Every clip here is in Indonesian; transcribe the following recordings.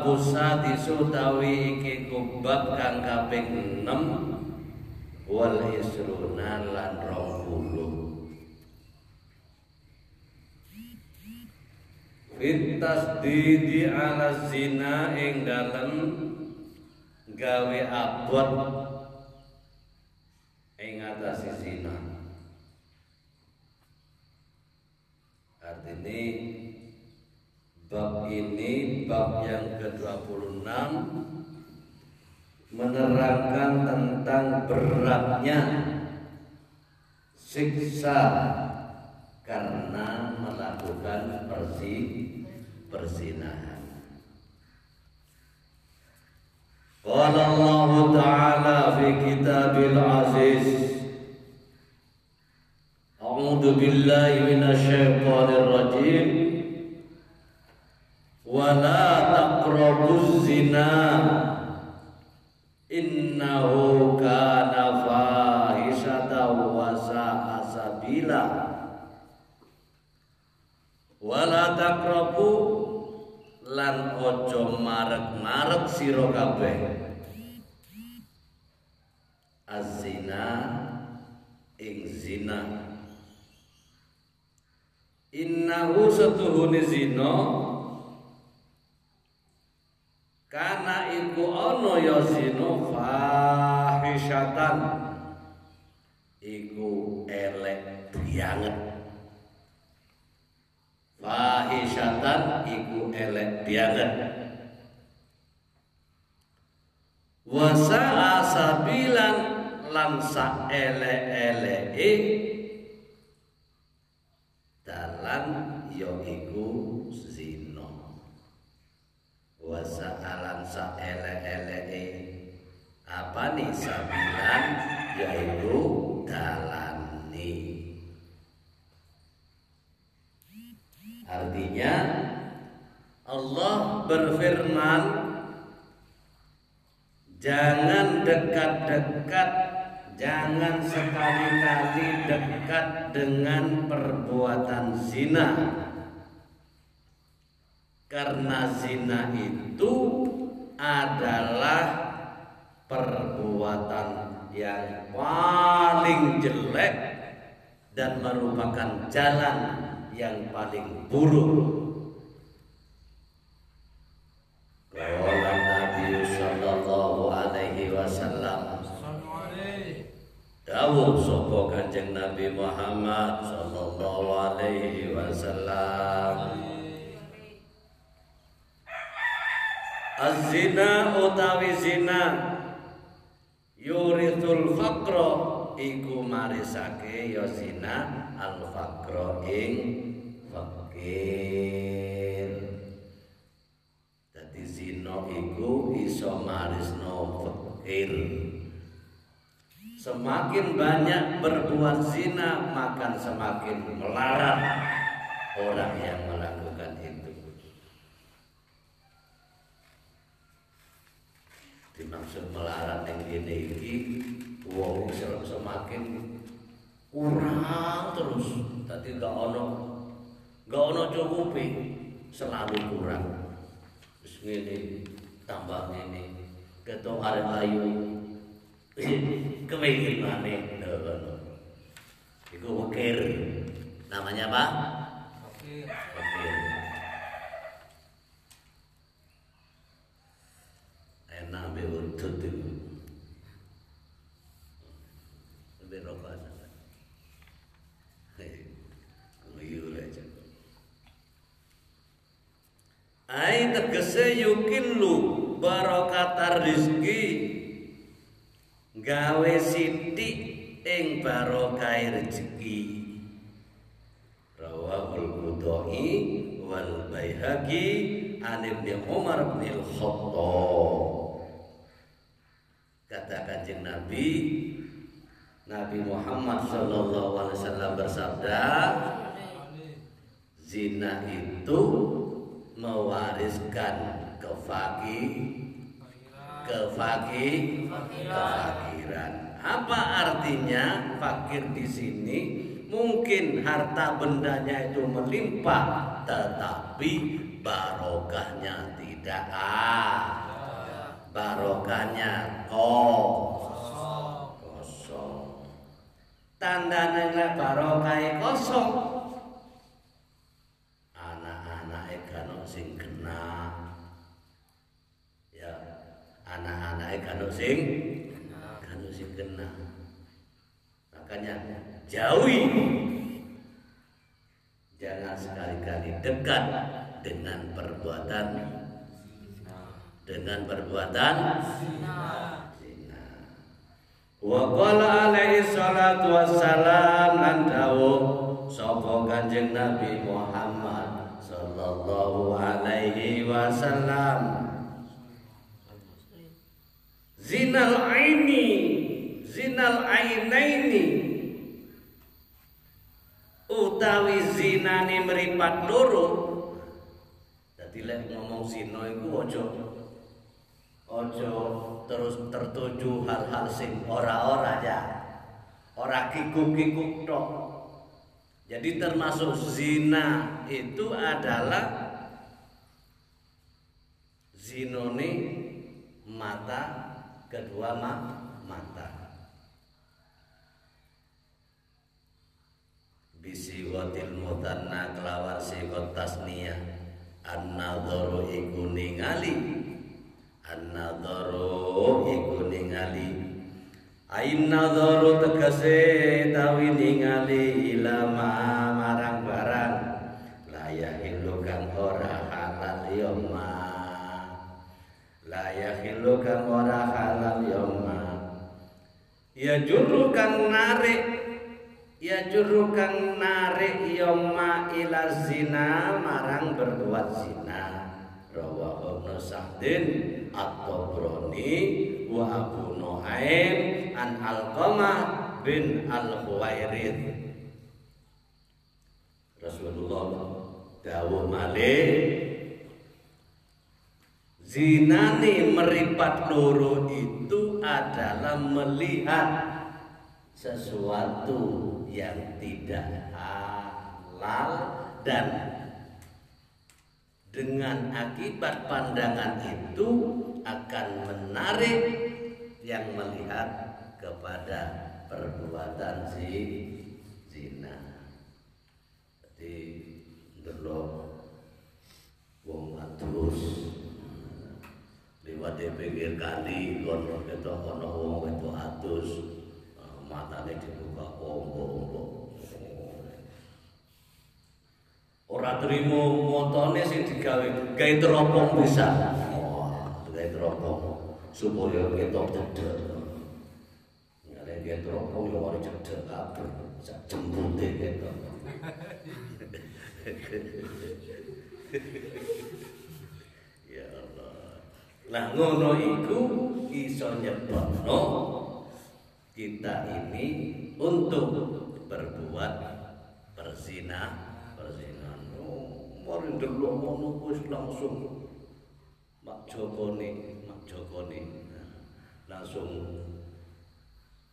Al-babu sadisu tawi iki kubab kang kaping 6 wal isruna lan 20 Fit tasdidi ala zina ing dalem gawe abot ing atase zina Artinya bab ini bab yang ke-26 menerangkan tentang beratnya siksa karena melakukan persi persinahan. Qala Allah Ta'ala fi kitabil aziz A'udzu billahi minasyaitonir rajim wala taqrabuz zina. Innahu kana fahisatan wa sa'a sabila. Wala taqrabu lan ojo marek-marek sira kabeh. Azina ing zina. Innahu satuhune zina Karena iku ono ya zina fahisyatan iku elek banget. Fahisyatan iku elek banget. Wasa asabilan lan sa elek-eleke dalan ya iku wasa alam sa ele ele apa nih sabilan? Yaitu dalani artinya Allah berfirman jangan dekat-dekat jangan sekali-kali dekat dengan perbuatan zina karena zina itu adalah perbuatan yang paling jelek dan merupakan jalan yang paling buruk. Qala Nabi sallallahu alaihi wasallam Dawuh sapa Kanjeng Nabi Muhammad sallallahu alaihi wasallam Az-zina utawi zina yurithul faqra iku marisake ya zina al faqra ing fakir. Dadi zina iku iso marisno fakir. Semakin banyak berbuat zina, maka semakin melarang orang yang melakukan itu. Dimaksud melarang yang gini ini, wong semakin kurang terus. Tadi gak ono, gak ono cukupi, selalu kurang. Terus ini tambah ini, ketua ada ayu, kepingin mana itu wakir namanya apa? Wakir enak beutut itu lebih rokok saja Guyu aja Ai tegese yukin lu barokatar rizki gawe sithik ing barokah rezeki. Rawahul qudai wal baihaqi an ibnu umar bin khattab kata kanjeng nabi Nabi Muhammad Shallallahu Alaihi Wasallam bersabda, zina itu mewariskan kefakih kefakih kefakiran. Apa artinya fakir di sini? Mungkin harta bendanya itu melimpah, tetapi barokahnya tidak ada. Barokahnya kosong. Kosong. Tandanya barokah kosong. Anak-anak kan sing kena anak-anak kanu sing kanu sing kena makanya jauhi jangan sekali-kali dekat dengan perbuatan dengan perbuatan zina. wa qala alaihi salatu wassalam lan dawuh sapa kanjeng Nabi Muhammad sallallahu alaihi wasallam. Zinal aini zinal ainaini. Utawi zinane meripat loro. Dadi lek ngomong zina iku aja aja terus tertuju hal-hal sing ora-ora ya. Ora kikuk-kikuk tok. Jadi termasuk zina itu adalah zinone mata kedua mata. Bisi watil mutanna kelawan sigot tasniyah. An-nadharu iku ningali an-nadharu iku ningali. Ain nadharu tegese tawi ningali ilama marang barang. Layak kang ora halal yo la yakhillu kang ora halal yoma ya juru kang narik. Ya juru kang narik yoma ila zina marang berbuat zina. Rawahu ibnu Sa'din at-Tabrani wa Abu Nuaim an Alqamah bin Al-Khuwairith. Rasulullah dawuh malih Zinani meripat loro itu adalah melihat sesuatu yang tidak halal dan dengan akibat pandangan itu akan menarik yang melihat kepada perbuatan si zina. Jadi delok wong adus liwat di pinggir kali kono kita kono wong itu atus matane dibuka ombo-ombo ora trimo motone sing digawe. Gawe teropong bisa. Wah gawe teropong. Supaya kita cedek ngene gawe teropong yo ora cedek kabeh. Sak jembute gitu Nah ngono iku iso nyebabno kita ini untuk berbuat perzinahan oh mari ndelok ngono wis langsung. Mak Joko Mak Joko langsung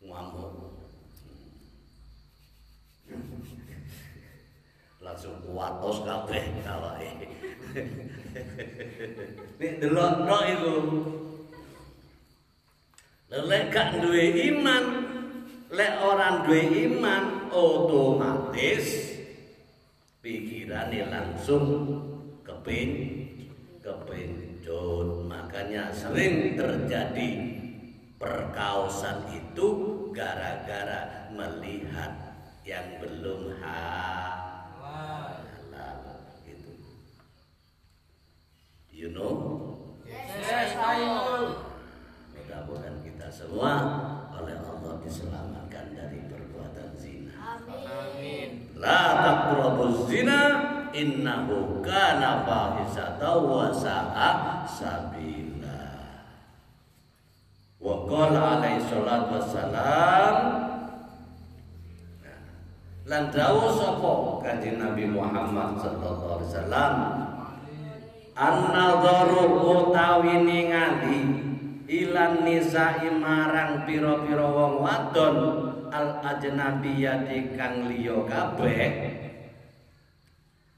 ngamuk. Langsung kuatos kabeh nek delok tok iku lek gak duwe iman lek orang duwe iman otomatis pikirannya langsung kepin kepencut makanya sering terjadi perkausan itu gara-gara melihat yang belum halal gitu you know Yes, I know. mudah-mudahan kita semua oleh Allah diselamatkan dari perbuatan zina Amin. La taqrabuz zina innahu kana fahisatan wa sa'a sabila. Wa qala alaihi salatu wassalam Nah, lan dawuh sapa kanjeng Nabi Muhammad sallallahu alaihi wasallam An-nadharu utawi ningali ilan nisa'i marang pira-pira wong wadon al ajnabiyati kang liya kabeh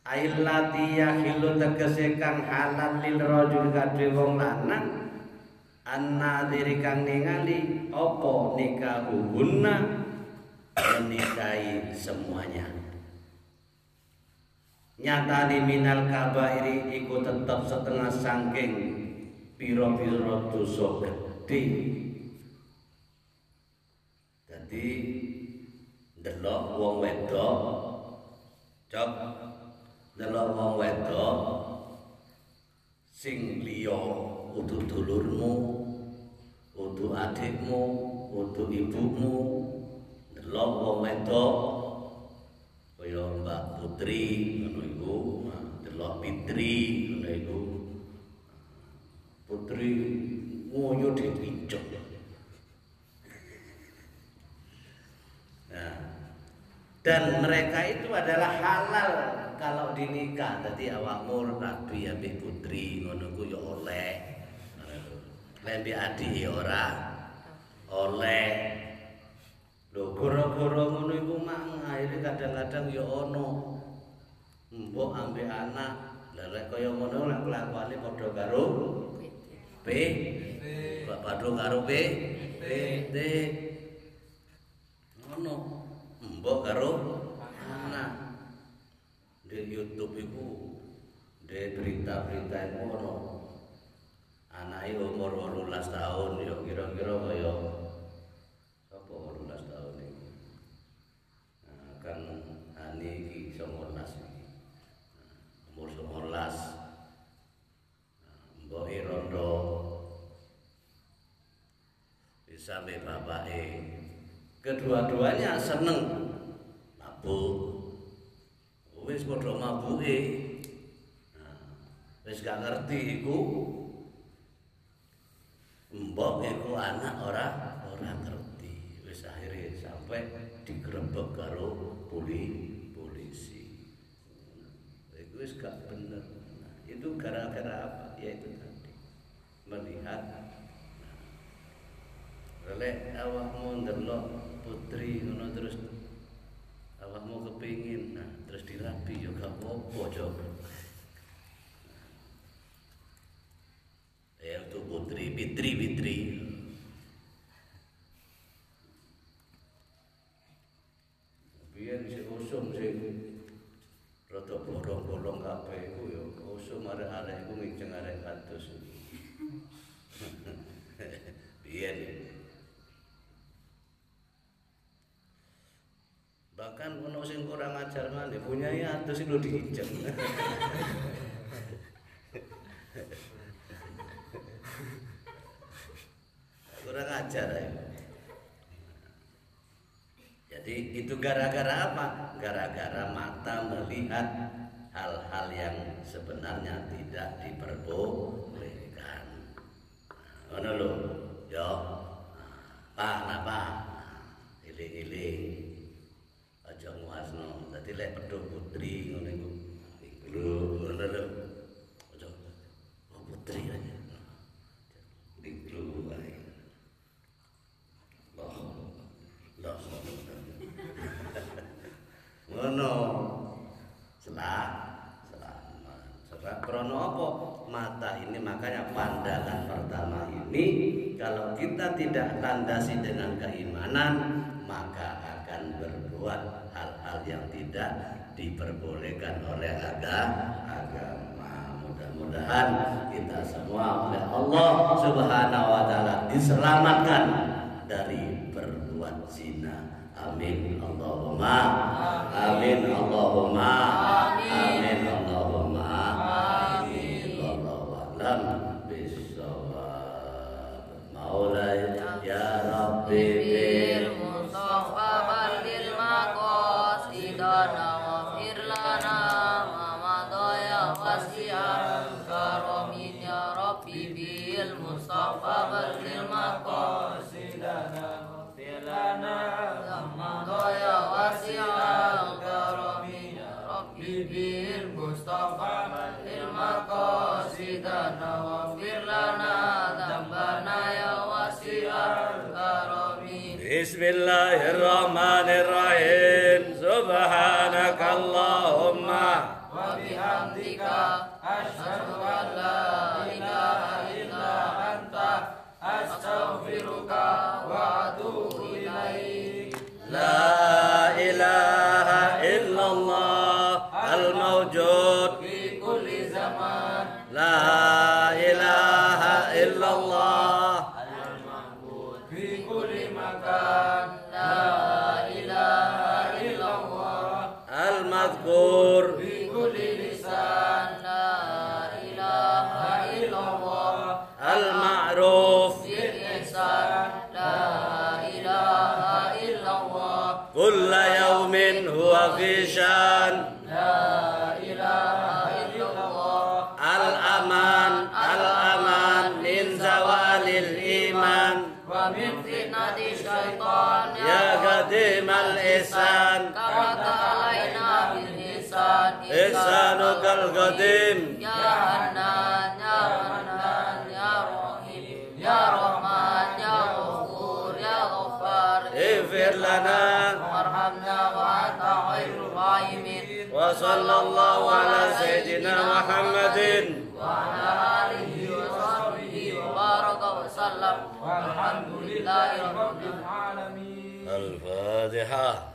ailati yahilu tegese kang halal lil rajul kadhe wong lanang annadiri kang ningali apa nikahuhunna menikahi semuanya. Nyatani minal kabairi iku tetep setengah sangking piro-piro dosa gede jadi delok wong wedok cok delok wong wedok sing liya udu dulurmu udu adikmu udu ibumu delok wong wedok kaya Mbak Putri ngono iku delok Fitri ngono iku. Putri ngoyo dipincuk Nah, dan mereka itu adalah halal kalau dinikah. Tadi awakmu rabi ambek putri ngono ku ya oleh. Lembi adik ya ora oleh. Lho goro-goro ngono iku mang akhire kadang-kadang ya ono. Mbok ambek anak. Lek kaya ngono lek kelakuane padha karo P. Padha karo P. P. T. Ngono. Mbok karo anak. Di YouTube iku di berita-berita iku ono. Anake umur 18 tahun ya kira-kira kaya apa 18 tahun iki. Nah, kan ani iki 19 iki. Umur 19. Nah, Mbok bisa be bapake kedua-duanya seneng mabuk. Wis padha mabuke. Nah, wis gak ngerti iku. Mbok iku anak ora ora ngerti. Wis akhirnya sampai digrebek karo poli polisi. Itu wis gak bener. Nah, itu gara-gara apa? Ya itu tadi. Melihat Lek awakmu ndelok putri ngono terus awakmu kepingin nah terus dirapi ya gak apa-apa coba. Ya itu putri, fitri, fitri. Biyen si usum sing rada bolong-bolong kabeh iku ya usum arek-arek iku nginceng arek kados. Biyen bahkan ono sing kurang ajar maneh punyai atus itu diinjek. Kurang ajar ya. jadi itu gara-gara apa? Gara-gara mata melihat hal-hal yang sebenarnya tidak diperbolehkan. Ono lho yo. Pak napa dadi lek pedho putri ngono iku. Lho, ngono lho. Ojo. Oh putri aja. Diklu wae. Lah. Lah. Ngono. Selah. Selah. Sebab krono apa? Mata ini makanya pandangan pertama ini kalau kita tidak landasi dengan keimanan maka akan berbuat hal-hal yang tidak diperbolehkan oleh agama. Mudah-mudahan kita semua oleh Allah Subhanahu wa taala diselamatkan dari berbuat zina. Amin. Allahumma. Amin. Allahumma بسم الله الرحمن الرحيم سبحانك اللهم وبحمدك أشهد أن لا إله إلا أنت أستغفرك وأتوب إليك. Ihsan La ilaha illallah Al-aman Al-aman Min zawalil iman. Wa min fitnati syaitan Ya gadim al-ihsan Karata alaina bil ihsan. Ihsanu kal-gadim Ya Hanan Ya Hanan Ya Rahim Ya Rahman Ya Ghafur Ya Ghaffar Ifir lana خير الراحمين وصلى الله على سيدنا محمد. وعلى آله وصحبه وبارك وسلم. والحمد لله رب العالمين. الفاتحة.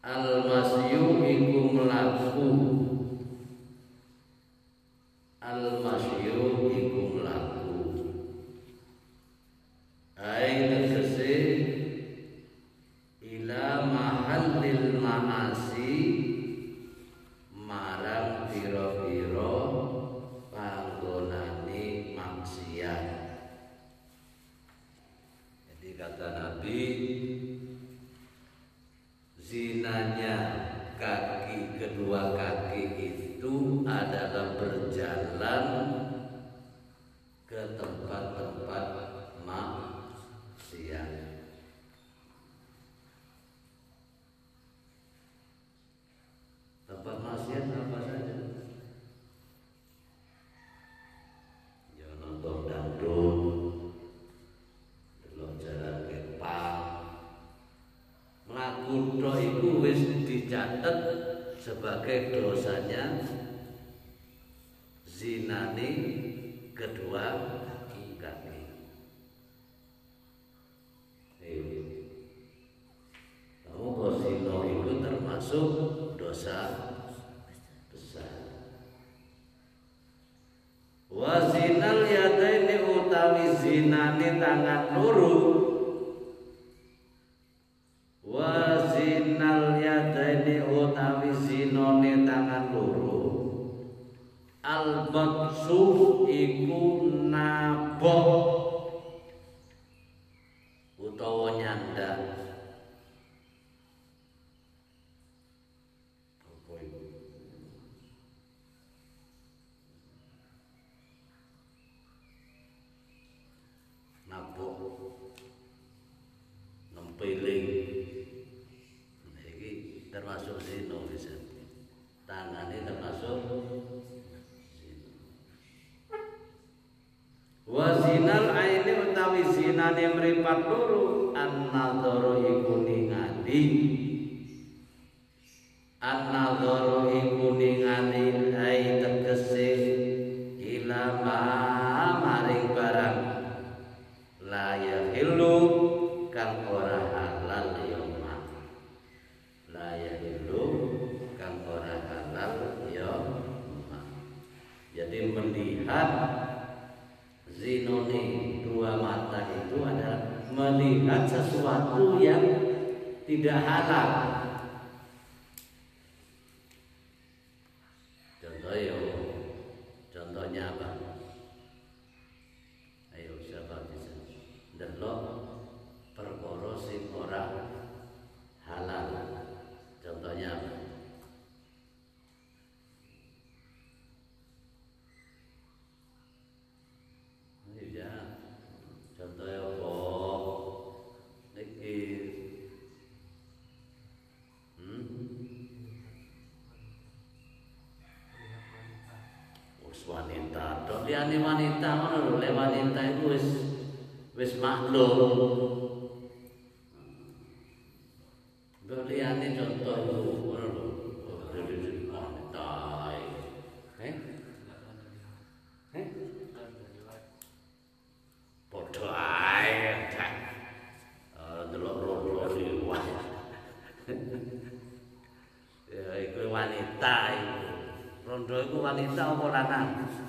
Al-masyu iku dicatat sebagai dosanya zinani kedua kaki. Iya. Kamu berzino itu termasuk dosa besar. Wazinal yadaini utawi zinani tangan lurus yang meripat wanita. Dok liyane wanita ngono lho, le wanita itu wis wis makhluk do planeta Alvoranado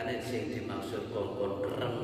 Karena sing dimaksud kongkon kereng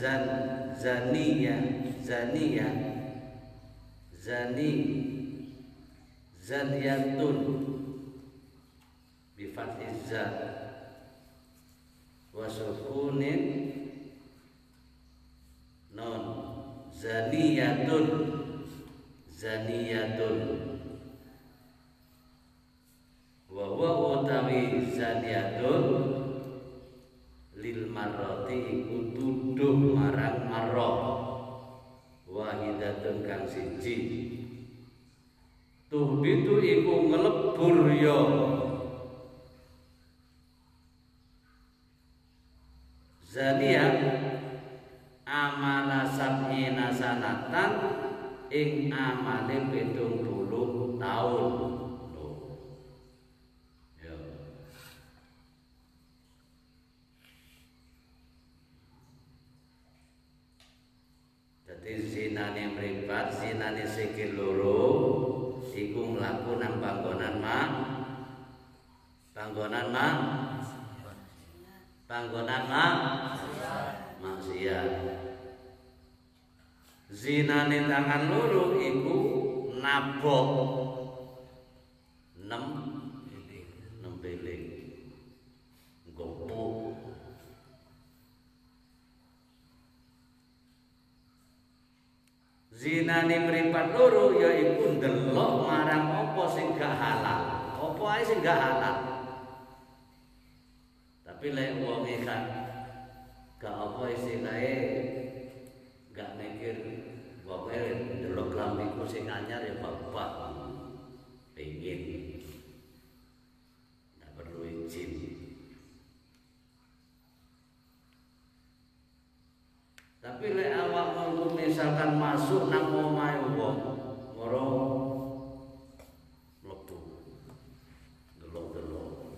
zan zaniya zaniya zani zaniyatun. Bi fathiz za non. Zaniyatun. Zaniyatun. Wa wa utawi lil marrati siji. Tuhbitu iku ngelebur ya Zania amala sab'ina sanatan ing amale pitung puluh apa ae sing gak halal. Tapi lek wong kan gak apa istilahnya gak mikir pokoknya ndelok lambiku sing anyar ya bapak pengen gak perlu izin. Tapi lek awak mau misalkan masuk nang omahe wong, moro mlebu. Delok-delok.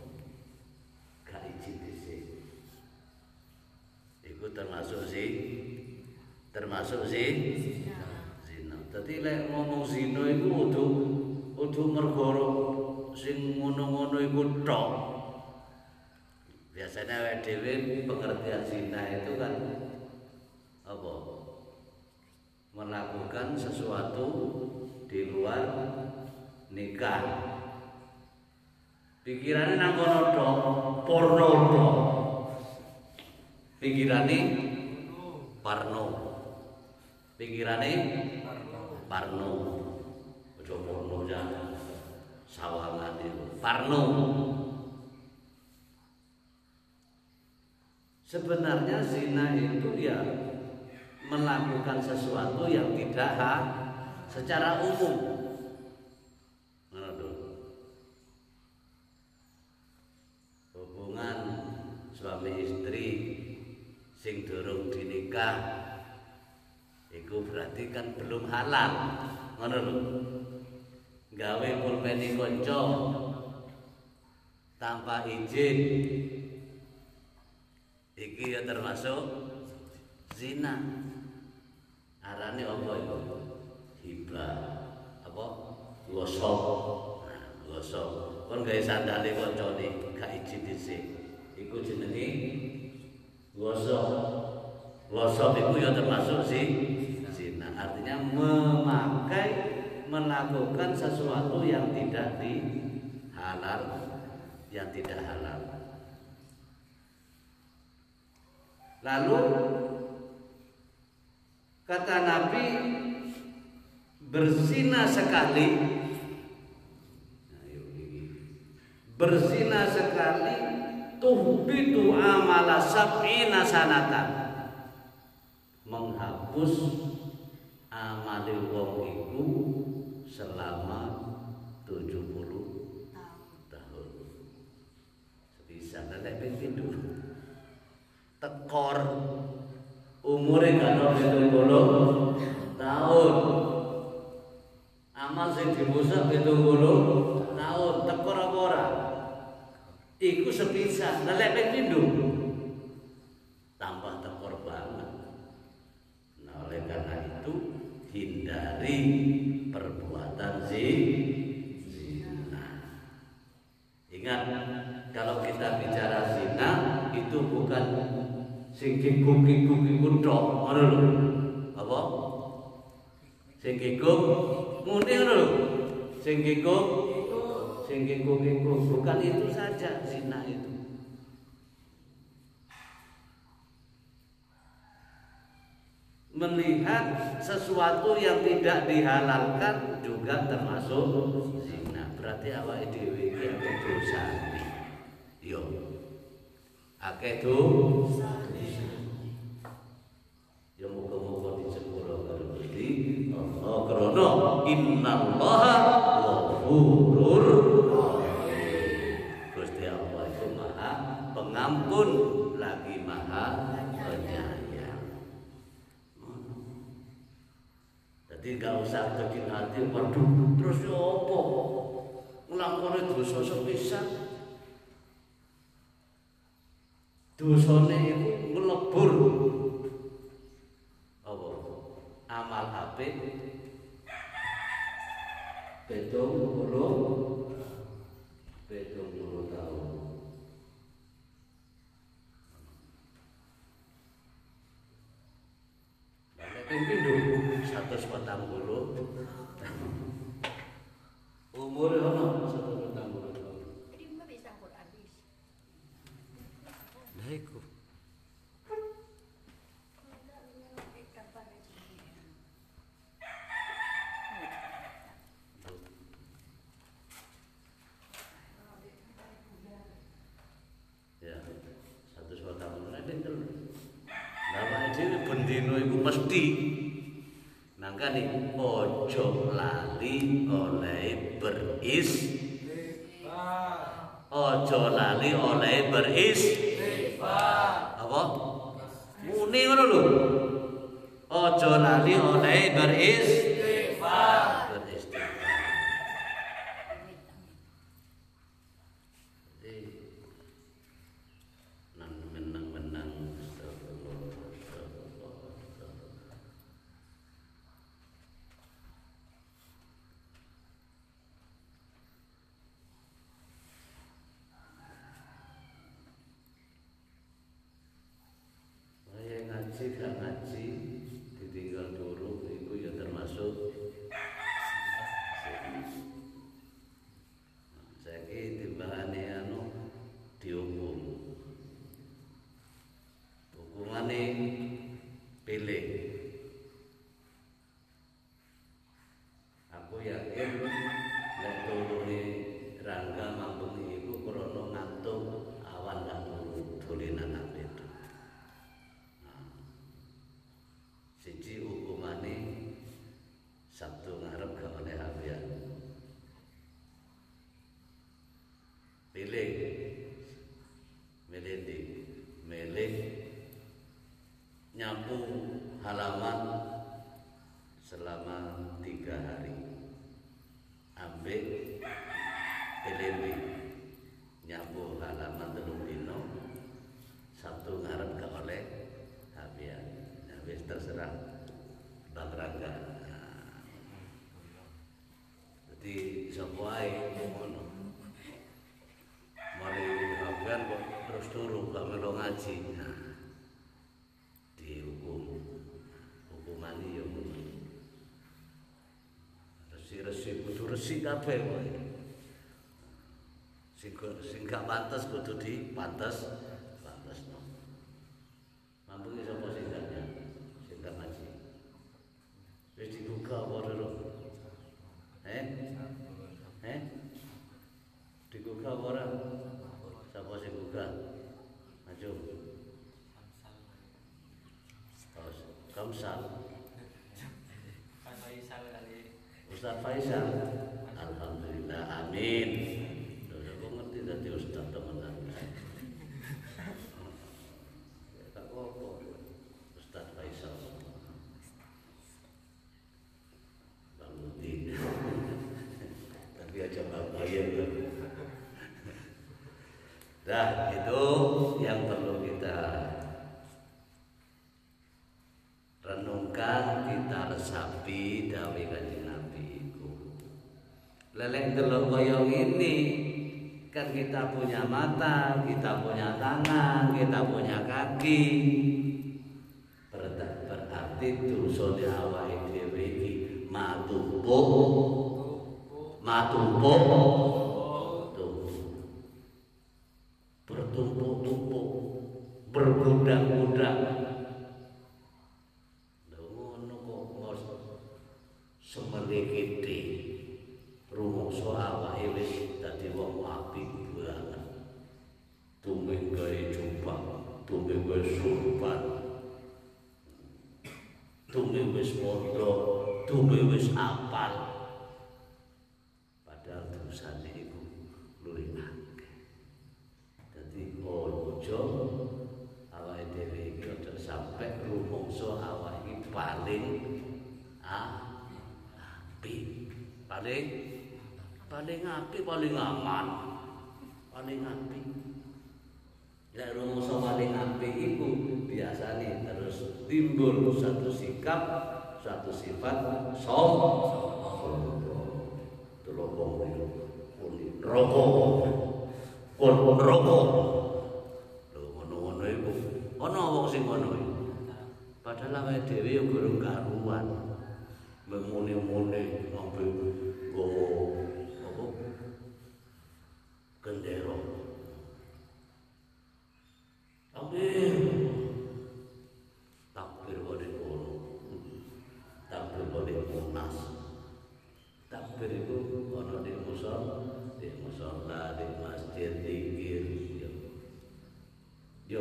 Gak izin dhisik. Iku termasuk sih termasuk sih zina. Dadi lek ngomong zina iku kudu kudu mergoro sing ngono-ngono iku tok. Biasanya awake dhewe pengertian zina itu kan apa? Melakukan sesuatu di luar nikah. Pikirannya nang kono tok porno tok. Pikirane parno pikirane parno. Ojo porno ya sawangan parno. Sebenarnya zina itu ya melakukan sesuatu yang tidak ha, secara umum. Hubungan suami istri sing durung dinikah itu berarti kan belum halal. Ngono lho. Gawe pulpeni kanca tanpa izin. Iki ya termasuk zina. Arane apa itu hibah. Apa? Gosok nah, gosok kon gawe sandale kancane gak izin dhisik. Iku jenenge gosok gosok itu ya termasuk sih artinya memakai melakukan sesuatu yang tidak dihalal yang tidak halal. Lalu kata Nabi berzina sekali berzina sekali tuhbitu amala sab'ina sanatan menghapus amali wong iku selama 70 tahun. Bisa nek tekor. Umure kan 70 tahun. Amal sing dimusak 70 tahun. Tekor apa ora? Iku sepisan, pindho tambah tekor banget. Nah, oleh karena itu hindari perbuatan zina. Ingat, kalau kita bicara zina itu bukan sing kikuk-kikuk iku tok, ngono lho. Apa? Sing kikuk muni ngono lho. Sing kikuk sing kikuk-kikuk bukan itu saja zina itu. Melihat sesuatu yang tidak dihalalkan juga termasuk zina. Berarti awake dhewe iki dosane. Yo. Akeh dosa. Ya muga-muga disepuro karo Gusti Allah krana innallaha ghafurur. Gusti Allah itu Maha Pengampun lagi Maha Penyayang. Jadi gak usah jadi hati waduh terus ya apa? Nglakoni dosa sepisan. Dosane iku nglebur apa? Amal apik Betul puluh Betul puluh tahun Banyak pimpin dulu Satu sepatang puluh Umur ono satu sepatang puluh tahun Nah iku Ya, satu sepatang puluh Nah pinter Nama dhewe bendino iku mesti nangkane ojo lali oleh beris. Ojo lali oleh beris. Apa? Muni ngono lho ojo lali oleh beris beristighfar Jadi, nang menang menang astagfirullah astagfirullah astagfirullah Saya ngaji gak ngaji ditinggal dulu itu ya termasuk saya ki timbangane anu dihukum hukumane pilih aku yakin nek turune rangga mampu iku krana ngantuk awan gak turu dolanan nang itu siji hukumane Sabtu ngarep gak oleh hafian pilih milih di milih nyapu halaman selama tiga hari ambil pilih di nyapu halaman telung dino Sabtu ngarep gak oleh hafian habis terserah Bang Rangga Nah, jadi sapa ae ngono mari hafian kok terus turu gak melu ngaji nah, dihukum hukuman ya ngono resi kabeh wae. Sing sing gak pantes kudu dipantes pantes no. mampu ki sapa sing gak nyang, sing gak ngaji. Wis dibuka apa durung eh eh dibuka apa ora sapa sing buka? Maju. Oh, Kamsal. Ustaz Faisal amin kita punya mata, kita punya tangan, kita punya kaki. Ber- Berarti dosane awake dhewe iki matumpuk matumpuk tumpuk bertumpuk-tumpuk bergudang-gudang Lha ngono kok mos awake wis dadi wong apik banget tumeng gawe jubah tumeng gawe surban tumeng wis mondok tumeng wis apal. Padahal dosane iku luwih akeh. Dadi ojo awake dhewe iki aja sampe rumangsa awake paling apik. Paling paling apik paling aman. Paling apik. Nek rumangsa paling apik iku biasane terus timbul satu sikap, satu sifat. Padahal awake dhewe yo gurung karuan. Memune-mune ngombe nggowo apa? Gendera. Takbir. Takbir pada kono. Takbir pada munas. Takbir itu ono di musola, di musola, di masjid, dikir. Ya, ya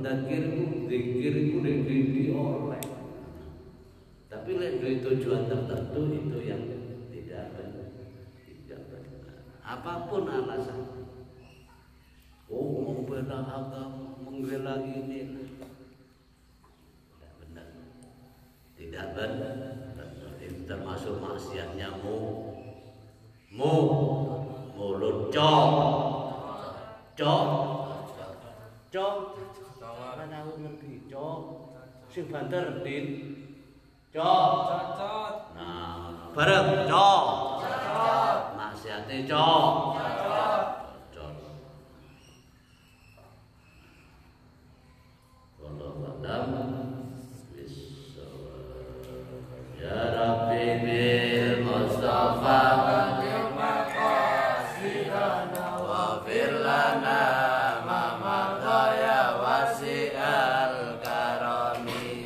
dikir itu di oleh. Tapi lek duwe tujuan tertentu itu yang tidak benar. Tidak benar. Apa pun alasan. Oh, membela agama, membela ini. Tidak benar. Tidak benar. Termasuk maksiatnya mu. Mu. Mulut. Cok. Sing banter din. Cok. Cocot. Nah, bareng cok. Maksiatnya cok.